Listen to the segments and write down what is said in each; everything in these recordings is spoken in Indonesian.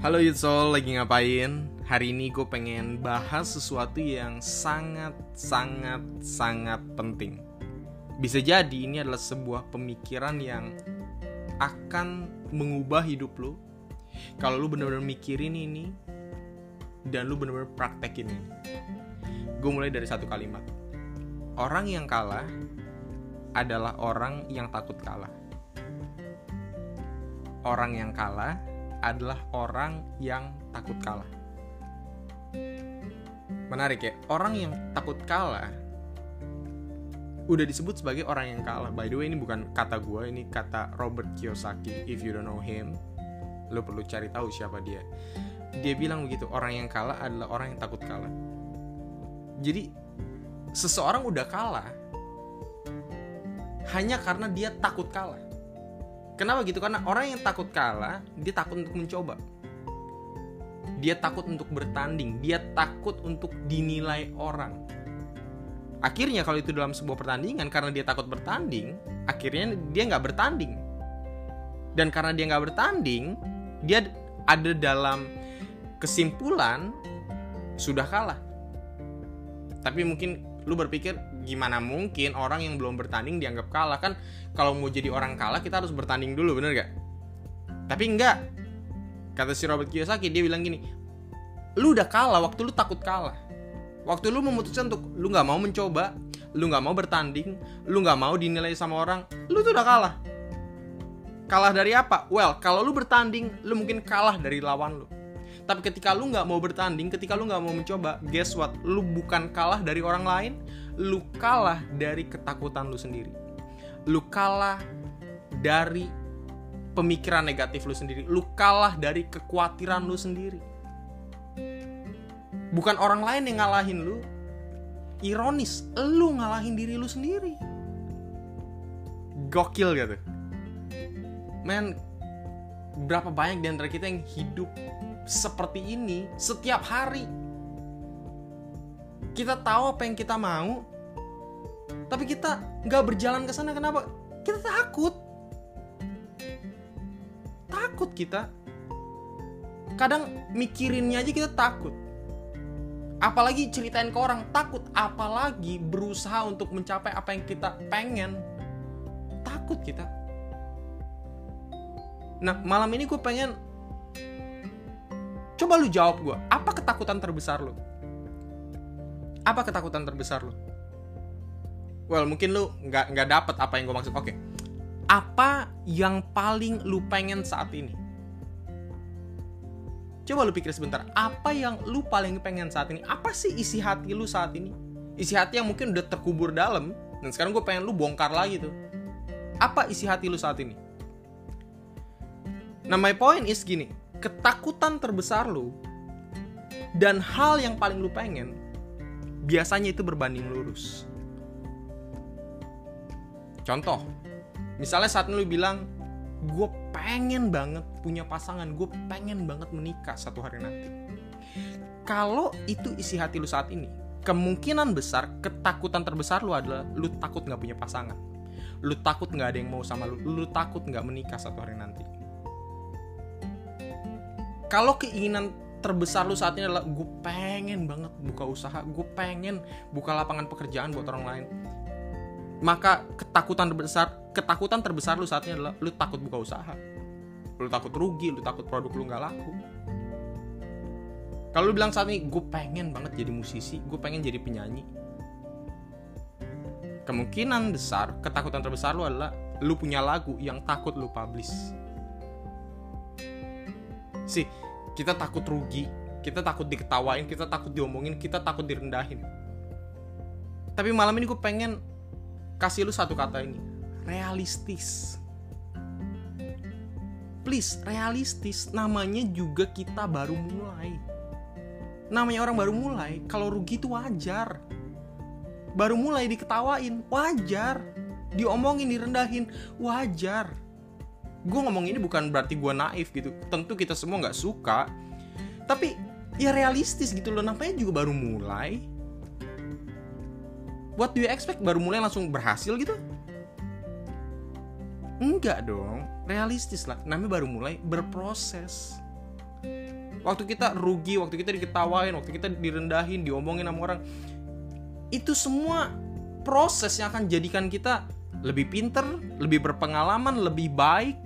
Halo Yutsol, lagi ngapain? Hari ini gue pengen bahas sesuatu yang sangat, sangat, sangat penting. Bisa jadi ini adalah sebuah pemikiran yang akan mengubah hidup lo Kalau lu bener-bener mikirin ini Dan lu bener-bener praktekin ini. Gue mulai dari satu kalimat. Orang yang kalah adalah orang yang takut kalah. Orang yang kalah adalah orang yang takut kalah. Menarik ya, orang yang takut kalah udah disebut sebagai orang yang kalah. By the way, ini bukan kata gue, ini kata Robert Kiyosaki. If you don't know him, lo perlu cari tahu siapa dia. Dia bilang begitu, orang yang kalah adalah orang yang takut kalah. Jadi, seseorang udah kalah hanya karena dia takut kalah Kenapa gitu? Karena orang yang takut kalah, dia takut untuk mencoba. Dia takut untuk bertanding, dia takut untuk dinilai orang. Akhirnya kalau itu dalam sebuah pertandingan, karena dia takut bertanding, akhirnya dia nggak bertanding. Dan karena dia nggak bertanding, dia ada dalam kesimpulan sudah kalah. Tapi mungkin lu berpikir gimana mungkin orang yang belum bertanding dianggap kalah? Kan kalau mau jadi orang kalah kita harus bertanding dulu bener gak tapi enggak kata si Robert Kiyosaki dia bilang gini lu udah kalah waktu lu takut kalah. Waktu lu memutuskan untuk lu nggak mau mencoba lu nggak mau bertanding lu nggak mau dinilai sama orang lu tuh udah kalah. Kalah dari apa? Well kalau lu bertanding lu mungkin kalah dari lawan lu tapi ketika lu nggak mau bertanding, ketika lu nggak mau mencoba, guess what? Lu bukan kalah dari orang lain, lu kalah dari ketakutan lu sendiri. Lu kalah dari pemikiran negatif lu sendiri. Lu kalah dari kekhawatiran lu sendiri. Bukan orang lain yang ngalahin lu. Ironis, lu ngalahin diri lu sendiri. Gokil gitu. Men, berapa banyak di antara kita yang hidup seperti ini setiap hari. Kita tahu apa yang kita mau, tapi kita nggak berjalan ke sana. Kenapa? Kita takut. Takut kita. Kadang mikirinnya aja kita takut. Apalagi ceritain ke orang takut, apalagi berusaha untuk mencapai apa yang kita pengen. Takut kita. Nah, malam ini gue pengen Coba lu jawab gue, apa ketakutan terbesar lu? Apa ketakutan terbesar lu? Well, mungkin lu nggak nggak dapet apa yang gue maksud. Oke, okay. apa yang paling lu pengen saat ini? Coba lu pikir sebentar, apa yang lu paling pengen saat ini? Apa sih isi hati lu saat ini? Isi hati yang mungkin udah terkubur dalam, dan sekarang gue pengen lu bongkar lagi tuh. Apa isi hati lu saat ini? Nah, my point is gini, ketakutan terbesar lu dan hal yang paling lu pengen biasanya itu berbanding lurus. Contoh, misalnya saat lu bilang, gue pengen banget punya pasangan, gue pengen banget menikah satu hari nanti. Kalau itu isi hati lu saat ini, kemungkinan besar ketakutan terbesar lu adalah lu takut nggak punya pasangan, lu takut nggak ada yang mau sama lu, lu takut nggak menikah satu hari nanti kalau keinginan terbesar lu saat ini adalah gue pengen banget buka usaha gue pengen buka lapangan pekerjaan buat orang lain. Maka ketakutan terbesar ketakutan terbesar lu saat ini adalah lu takut buka usaha. Lu takut rugi lu takut produk lu nggak laku. Kalau lu bilang saat ini gue pengen banget jadi musisi gue pengen jadi penyanyi. Kemungkinan besar ketakutan terbesar lu adalah lu punya lagu yang takut lu publish sih kita takut rugi kita takut diketawain kita takut diomongin kita takut direndahin. Tapi malam ini gue pengen kasih lu satu kata ini realistis. Please realistis. Namanya juga kita baru mulai. Namanya orang baru mulai kalau rugi itu wajar. Baru mulai diketawain wajar. Diomongin direndahin wajar gue ngomong ini bukan berarti gue naif gitu. Tentu kita semua nggak suka. Tapi ya realistis gitu loh. Namanya juga baru mulai. What do you expect? Baru mulai langsung berhasil gitu? Enggak dong. Realistis lah. Namanya baru mulai berproses. Waktu kita rugi waktu kita diketawain waktu kita direndahin diomongin sama orang itu semua proses yang akan jadikan kita lebih pinter lebih berpengalaman lebih baik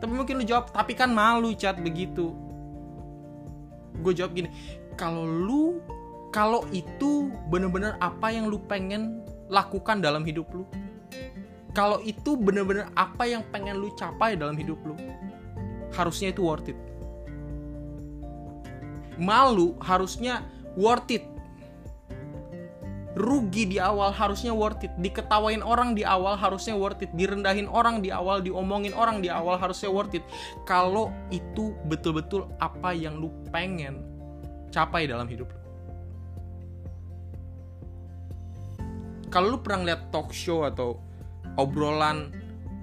tapi mungkin lu jawab tapi kan malu cat begitu. Gue jawab gini kalau lu kalau itu bener-bener apa yang lu pengen lakukan dalam hidup lu? Kalau itu bener-bener apa yang pengen lu capai dalam hidup lu? Harusnya itu worth it. Malu harusnya worth it rugi di awal harusnya worth it. Diketawain orang di awal harusnya worth it. Direndahin orang di awal diomongin orang di awal harusnya worth it. Kalau itu betul-betul apa yang lu pengen capai dalam hidup lu. Kalau lu pernah lihat talk show atau obrolan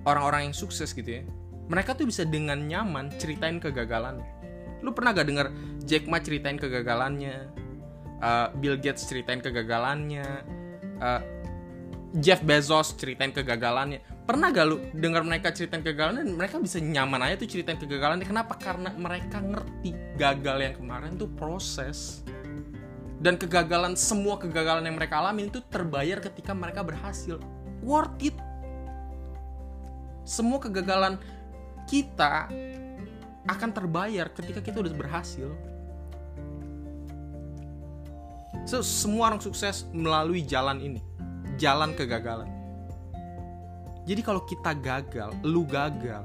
orang-orang yang sukses gitu ya mereka tuh bisa dengan nyaman ceritain kegagalannya. Lu pernah gak denger Jack Ma ceritain kegagalannya uh, Bill Gates ceritain kegagalannya. Uh, Jeff Bezos ceritain kegagalannya. Pernah gak lu dengar mereka ceritain kegagalannya? Mereka bisa nyaman aja tuh ceritain kegagalannya. Kenapa? Karena mereka ngerti gagal yang kemarin tuh proses. Dan kegagalan semua kegagalan yang mereka alami itu terbayar ketika mereka berhasil. Worth it. Semua kegagalan kita akan terbayar ketika kita udah berhasil So, semua orang sukses melalui jalan ini, jalan kegagalan. Jadi kalau kita gagal, lu gagal.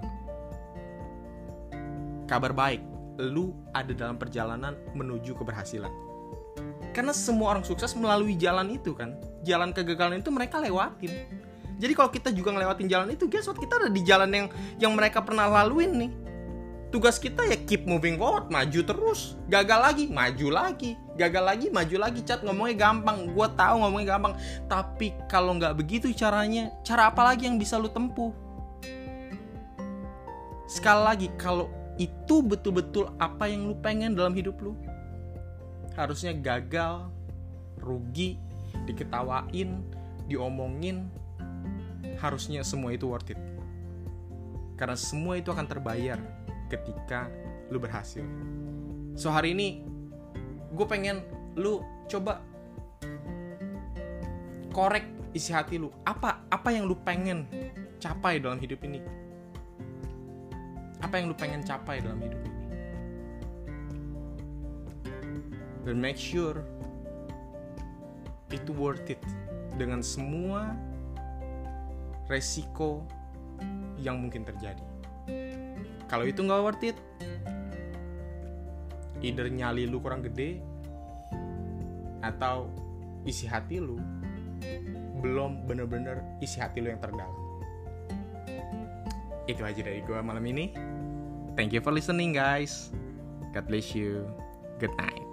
Kabar baik, lu ada dalam perjalanan menuju keberhasilan. Karena semua orang sukses melalui jalan itu kan. Jalan kegagalan itu mereka lewatin. Jadi kalau kita juga ngelewatin jalan itu, guess what? Kita ada di jalan yang yang mereka pernah laluin nih tugas kita ya keep moving forward maju terus gagal lagi maju lagi gagal lagi maju lagi. Cat ngomongnya gampang gue tahu ngomongnya gampang. Tapi kalau nggak begitu caranya cara apa lagi yang bisa lu tempuh? Sekali lagi kalau itu betul-betul apa yang lu pengen dalam hidup lu harusnya gagal rugi diketawain diomongin harusnya semua itu worth it. Karena semua itu akan terbayar ketika lu berhasil. So hari ini gue pengen lu coba korek isi hati lu. Apa apa yang lu pengen capai dalam hidup ini? Apa yang lu pengen capai dalam hidup ini? Dan make sure itu worth it dengan semua resiko yang mungkin terjadi kalau itu nggak worth it either nyali lu kurang gede atau isi hati lu belum bener-bener isi hati lu yang terdalam. Itu aja dari gue malam ini. Thank you for listening guys. God bless you. Good night